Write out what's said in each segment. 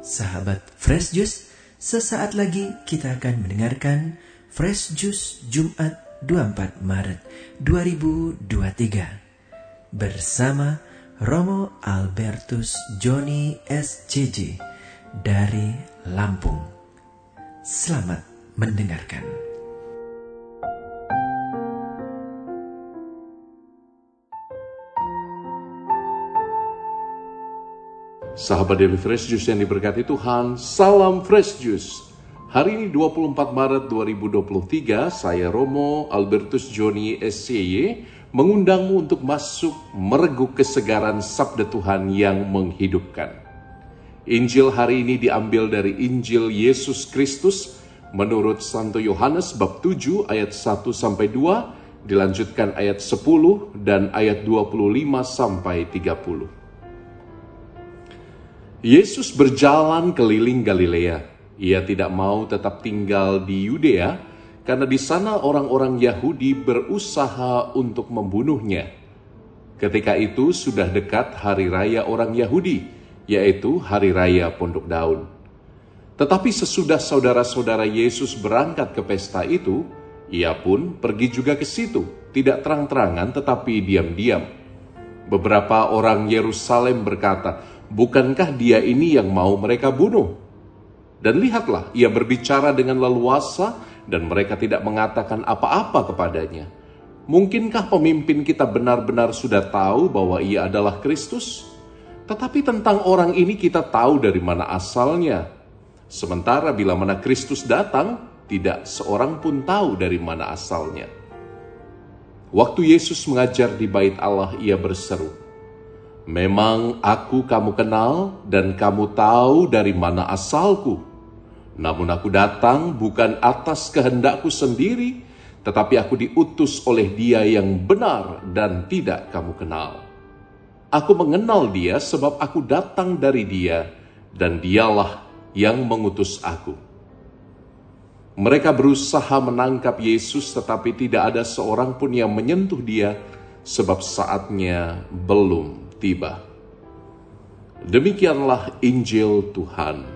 Sahabat Fresh Juice, sesaat lagi kita akan mendengarkan Fresh Juice Jumat 24 Maret 2023 bersama Romo Albertus Joni SCJ dari Lampung. Selamat mendengarkan. Sahabat Daily Fresh Juice yang diberkati Tuhan, salam Fresh Juice. Hari ini 24 Maret 2023, saya Romo Albertus Joni SCY mengundangmu untuk masuk mereguk kesegaran sabda Tuhan yang menghidupkan. Injil hari ini diambil dari Injil Yesus Kristus menurut Santo Yohanes bab 7 ayat 1 sampai 2, dilanjutkan ayat 10 dan ayat 25 sampai 30. Yesus berjalan keliling Galilea. Ia tidak mau tetap tinggal di Yudea karena di sana orang-orang Yahudi berusaha untuk membunuhnya. Ketika itu sudah dekat hari raya orang Yahudi, yaitu hari raya Pondok Daun. Tetapi sesudah saudara-saudara Yesus berangkat ke pesta itu, ia pun pergi juga ke situ, tidak terang-terangan tetapi diam-diam. Beberapa orang Yerusalem berkata, bukankah dia ini yang mau mereka bunuh? Dan lihatlah, ia berbicara dengan leluasa dan mereka tidak mengatakan apa-apa kepadanya. Mungkinkah pemimpin kita benar-benar sudah tahu bahwa ia adalah Kristus? Tetapi tentang orang ini kita tahu dari mana asalnya. Sementara bila mana Kristus datang, tidak seorang pun tahu dari mana asalnya. Waktu Yesus mengajar di bait Allah, ia berseru, Memang aku kamu kenal dan kamu tahu dari mana asalku. Namun aku datang bukan atas kehendakku sendiri, tetapi aku diutus oleh dia yang benar dan tidak kamu kenal. Aku mengenal dia sebab aku datang dari dia dan dialah yang mengutus aku. Mereka berusaha menangkap Yesus tetapi tidak ada seorang pun yang menyentuh dia sebab saatnya belum tiba. Demikianlah Injil Tuhan.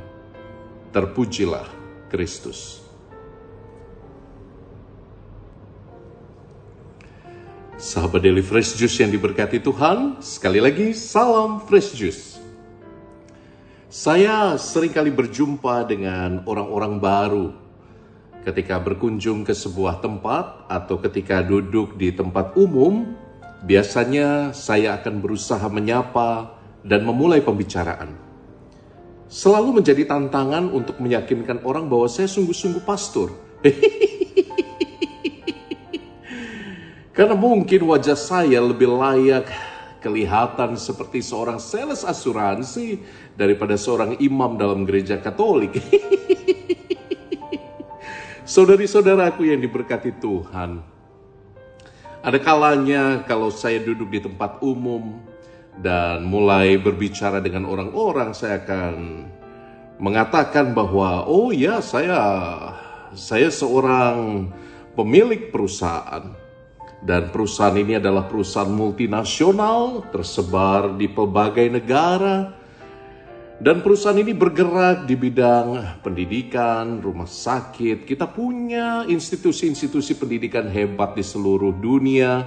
Terpujilah Kristus. Sahabat Daily Fresh Juice yang diberkati Tuhan, sekali lagi salam Fresh Juice. Saya sering kali berjumpa dengan orang-orang baru ketika berkunjung ke sebuah tempat atau ketika duduk di tempat umum Biasanya saya akan berusaha menyapa dan memulai pembicaraan. Selalu menjadi tantangan untuk meyakinkan orang bahwa saya sungguh-sungguh pastor. Karena mungkin wajah saya lebih layak kelihatan seperti seorang sales asuransi daripada seorang imam dalam gereja Katolik. Saudari-saudaraku yang diberkati Tuhan, ada kalanya kalau saya duduk di tempat umum dan mulai berbicara dengan orang-orang, saya akan mengatakan bahwa oh ya saya saya seorang pemilik perusahaan. Dan perusahaan ini adalah perusahaan multinasional tersebar di pelbagai negara dan perusahaan ini bergerak di bidang pendidikan, rumah sakit. Kita punya institusi-institusi pendidikan hebat di seluruh dunia.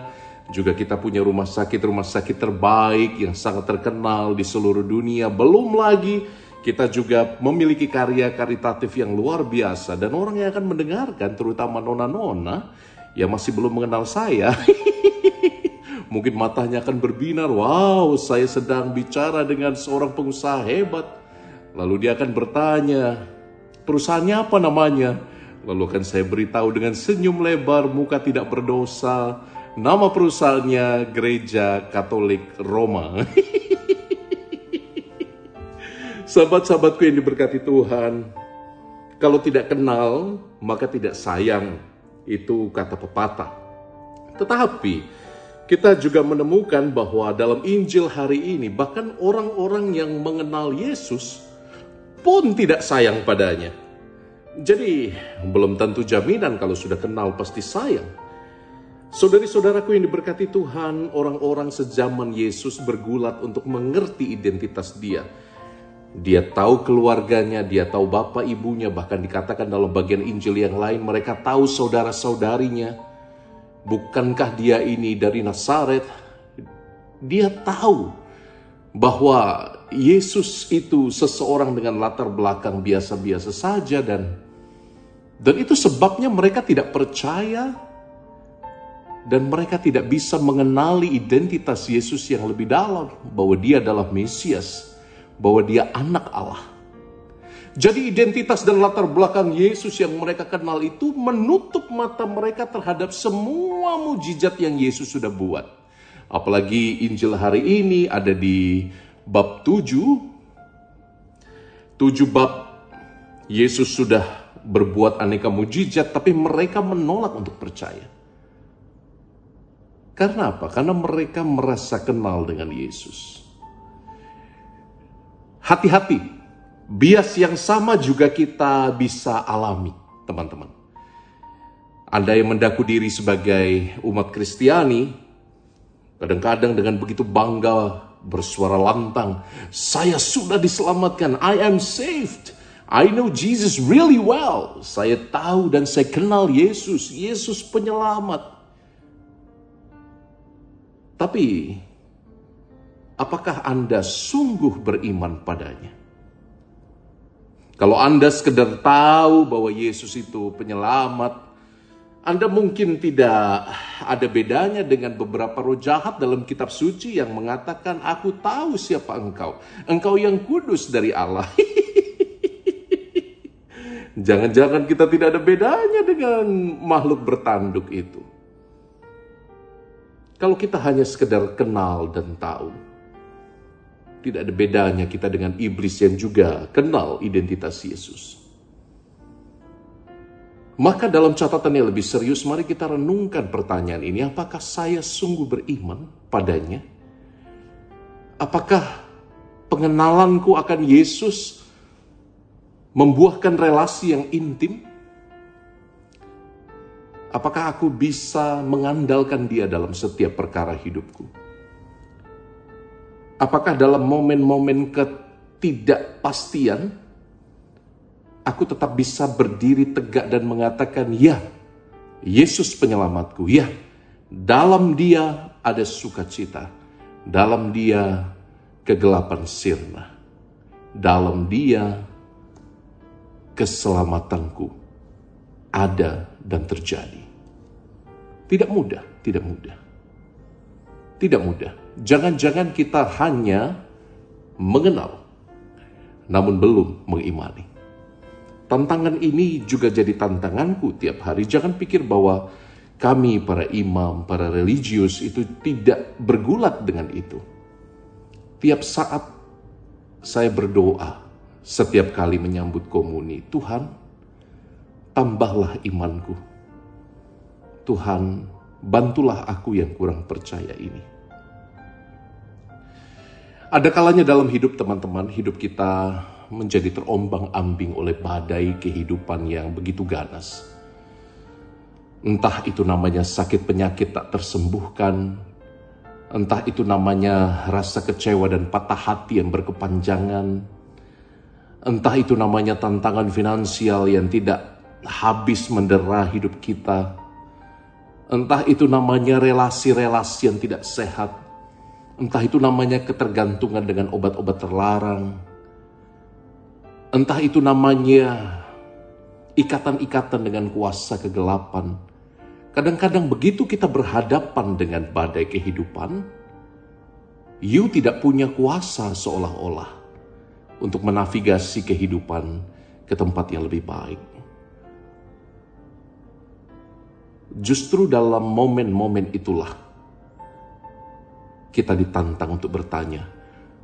Juga kita punya rumah sakit-rumah sakit terbaik yang sangat terkenal di seluruh dunia. Belum lagi kita juga memiliki karya karitatif yang luar biasa dan orang yang akan mendengarkan terutama nona-nona yang masih belum mengenal saya. Mungkin matanya akan berbinar, wow saya sedang bicara dengan seorang pengusaha hebat. Lalu dia akan bertanya, perusahaannya apa namanya? Lalu akan saya beritahu dengan senyum lebar, muka tidak berdosa. Nama perusahaannya Gereja Katolik Roma. Sahabat-sahabatku yang diberkati Tuhan, kalau tidak kenal, maka tidak sayang. Itu kata pepatah. Tetapi, kita juga menemukan bahwa dalam Injil hari ini, bahkan orang-orang yang mengenal Yesus pun tidak sayang padanya. Jadi, belum tentu jaminan kalau sudah kenal pasti sayang. Saudari-saudaraku yang diberkati Tuhan, orang-orang sejaman Yesus bergulat untuk mengerti identitas Dia. Dia tahu keluarganya, dia tahu bapak ibunya, bahkan dikatakan dalam bagian Injil yang lain mereka tahu saudara-saudarinya. Bukankah dia ini dari Nazaret? Dia tahu bahwa Yesus itu seseorang dengan latar belakang biasa-biasa saja dan dan itu sebabnya mereka tidak percaya dan mereka tidak bisa mengenali identitas Yesus yang lebih dalam bahwa dia adalah Mesias bahwa dia anak Allah. Jadi identitas dan latar belakang Yesus yang mereka kenal itu menutup mata mereka terhadap semua mujizat yang Yesus sudah buat. Apalagi Injil hari ini ada di bab 7. 7 bab Yesus sudah berbuat aneka mujizat tapi mereka menolak untuk percaya. Karena apa? Karena mereka merasa kenal dengan Yesus. Hati-hati, bias yang sama juga kita bisa alami, teman-teman. Anda yang mendaku diri sebagai umat Kristiani, kadang-kadang dengan begitu bangga bersuara lantang, saya sudah diselamatkan, I am saved. I know Jesus really well. Saya tahu dan saya kenal Yesus, Yesus penyelamat. Tapi apakah Anda sungguh beriman padanya? Kalau Anda sekedar tahu bahwa Yesus itu penyelamat, Anda mungkin tidak ada bedanya dengan beberapa roh jahat dalam kitab suci yang mengatakan, aku tahu siapa engkau. Engkau yang kudus dari Allah. Jangan-jangan kita tidak ada bedanya dengan makhluk bertanduk itu. Kalau kita hanya sekedar kenal dan tahu, tidak ada bedanya kita dengan iblis yang juga kenal identitas Yesus. Maka dalam catatan yang lebih serius, mari kita renungkan pertanyaan ini. Apakah saya sungguh beriman padanya? Apakah pengenalanku akan Yesus membuahkan relasi yang intim? Apakah aku bisa mengandalkan dia dalam setiap perkara hidupku? Apakah dalam momen-momen ketidakpastian, aku tetap bisa berdiri tegak dan mengatakan, "Ya, Yesus penyelamatku. Ya, dalam Dia ada sukacita, dalam Dia kegelapan sirna, dalam Dia keselamatanku ada dan terjadi." Tidak mudah, tidak mudah. Tidak mudah. Jangan-jangan kita hanya mengenal, namun belum mengimani. Tantangan ini juga jadi tantanganku tiap hari. Jangan pikir bahwa kami para imam, para religius itu tidak bergulat dengan itu. Tiap saat saya berdoa, setiap kali menyambut komuni, Tuhan, tambahlah imanku. Tuhan, bantulah aku yang kurang percaya ini. Ada kalanya dalam hidup teman-teman, hidup kita menjadi terombang-ambing oleh badai kehidupan yang begitu ganas. Entah itu namanya sakit penyakit tak tersembuhkan, entah itu namanya rasa kecewa dan patah hati yang berkepanjangan, entah itu namanya tantangan finansial yang tidak habis mendera hidup kita, Entah itu namanya relasi-relasi yang tidak sehat. Entah itu namanya ketergantungan dengan obat-obat terlarang. Entah itu namanya ikatan-ikatan dengan kuasa kegelapan. Kadang-kadang begitu kita berhadapan dengan badai kehidupan, you tidak punya kuasa seolah-olah untuk menavigasi kehidupan ke tempat yang lebih baik. Justru dalam momen-momen itulah kita ditantang untuk bertanya,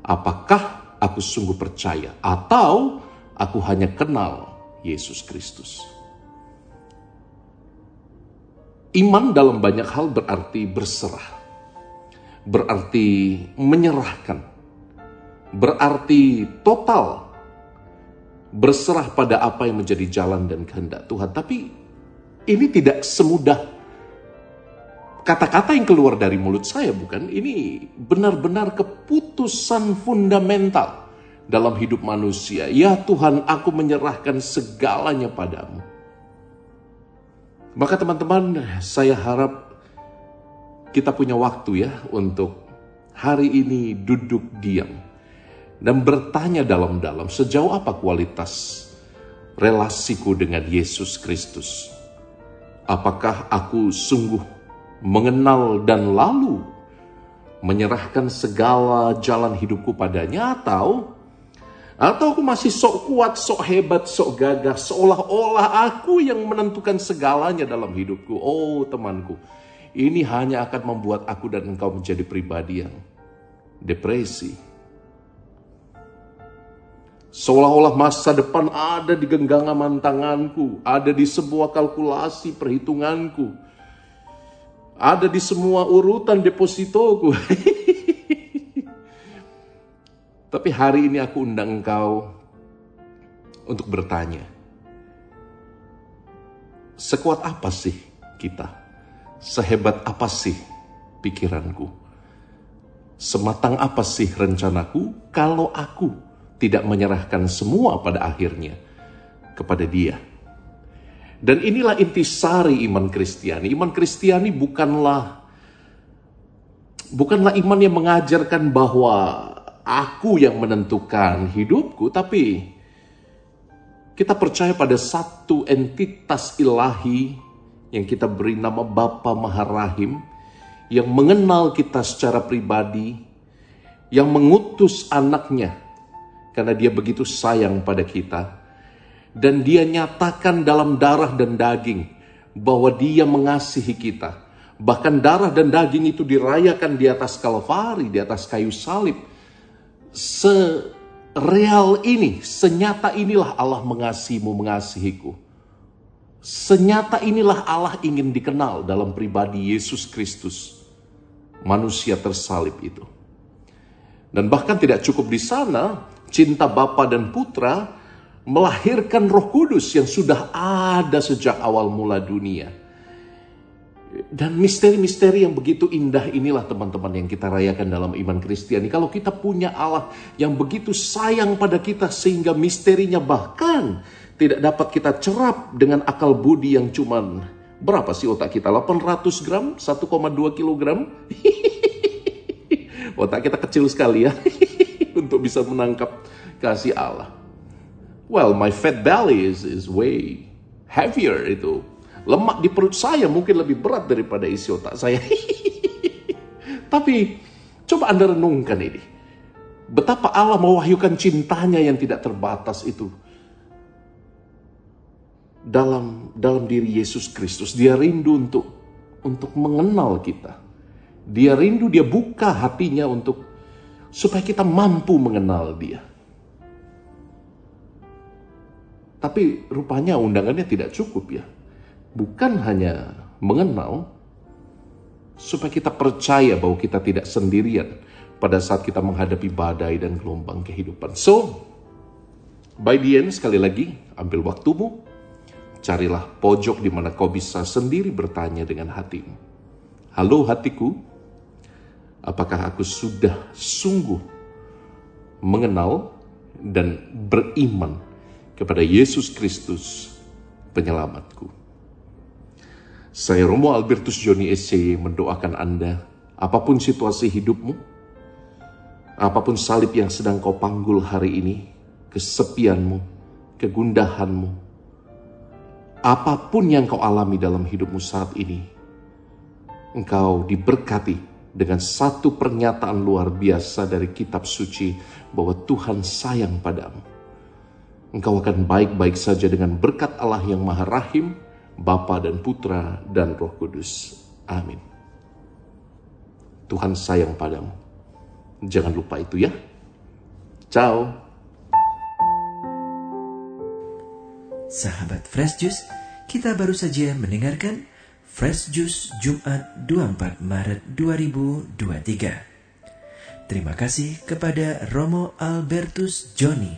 apakah aku sungguh percaya atau aku hanya kenal Yesus Kristus? Iman dalam banyak hal berarti berserah, berarti menyerahkan, berarti total berserah pada apa yang menjadi jalan dan kehendak Tuhan. Tapi ini tidak semudah kata-kata yang keluar dari mulut saya, bukan? Ini benar-benar keputusan fundamental dalam hidup manusia. Ya Tuhan, aku menyerahkan segalanya padamu. Maka teman-teman, saya harap kita punya waktu ya untuk hari ini duduk diam dan bertanya dalam-dalam sejauh apa kualitas relasiku dengan Yesus Kristus. Apakah aku sungguh mengenal dan lalu menyerahkan segala jalan hidupku padanya atau atau aku masih sok kuat, sok hebat, sok gagah, seolah-olah aku yang menentukan segalanya dalam hidupku. Oh temanku, ini hanya akan membuat aku dan engkau menjadi pribadi yang depresi. Seolah-olah masa depan ada di genggaman tanganku, ada di sebuah kalkulasi perhitunganku, ada di semua urutan depositoku. Tapi hari ini aku undang engkau untuk bertanya. Sekuat apa sih kita? Sehebat apa sih pikiranku? Sematang apa sih rencanaku kalau aku tidak menyerahkan semua pada akhirnya kepada dia? Dan inilah intisari iman Kristiani. Iman Kristiani bukanlah bukanlah iman yang mengajarkan bahwa aku yang menentukan hidupku, tapi kita percaya pada satu entitas ilahi yang kita beri nama Bapa Maharahim yang mengenal kita secara pribadi, yang mengutus anaknya karena dia begitu sayang pada kita. Dan dia nyatakan dalam darah dan daging bahwa dia mengasihi kita. Bahkan darah dan daging itu dirayakan di atas kalvari, di atas kayu salib sereal ini, senyata inilah Allah mengasihimu, mengasihiku. Senyata inilah Allah ingin dikenal dalam pribadi Yesus Kristus, manusia tersalib itu. Dan bahkan tidak cukup di sana, cinta Bapa dan Putra melahirkan Roh Kudus yang sudah ada sejak awal mula dunia dan misteri-misteri yang begitu indah inilah teman-teman yang kita rayakan dalam iman Kristiani. Kalau kita punya Allah yang begitu sayang pada kita sehingga misterinya bahkan tidak dapat kita cerap dengan akal budi yang cuman berapa sih otak kita? 800 gram? 1,2 kilogram? otak kita kecil sekali ya untuk bisa menangkap kasih Allah. Well, my fat belly is is way heavier itu Lemak di perut saya mungkin lebih berat daripada isi otak saya. Tapi coba Anda renungkan ini. Betapa Allah mewahyukan cintanya yang tidak terbatas itu dalam dalam diri Yesus Kristus. Dia rindu untuk untuk mengenal kita. Dia rindu, dia buka hatinya untuk supaya kita mampu mengenal dia. Tapi rupanya undangannya tidak cukup ya bukan hanya mengenal, supaya kita percaya bahwa kita tidak sendirian pada saat kita menghadapi badai dan gelombang kehidupan. So, by the end, sekali lagi, ambil waktumu, carilah pojok di mana kau bisa sendiri bertanya dengan hatimu. Halo hatiku, apakah aku sudah sungguh mengenal dan beriman kepada Yesus Kristus penyelamatku? Saya Romo Albertus Joni SC mendoakan Anda, apa pun situasi hidupmu, apa pun salib yang sedang kau panggul hari ini, kesepianmu, kegundahanmu, apa pun yang kau alami dalam hidupmu saat ini, engkau diberkati dengan satu pernyataan luar biasa dari kitab suci bahwa Tuhan sayang padamu. Engkau akan baik-baik saja dengan berkat Allah yang maha rahim, Bapa dan Putra dan Roh Kudus. Amin. Tuhan sayang padamu. Jangan lupa itu ya. Ciao. Sahabat Fresh Juice, kita baru saja mendengarkan Fresh Juice Jumat 24 Maret 2023. Terima kasih kepada Romo Albertus Joni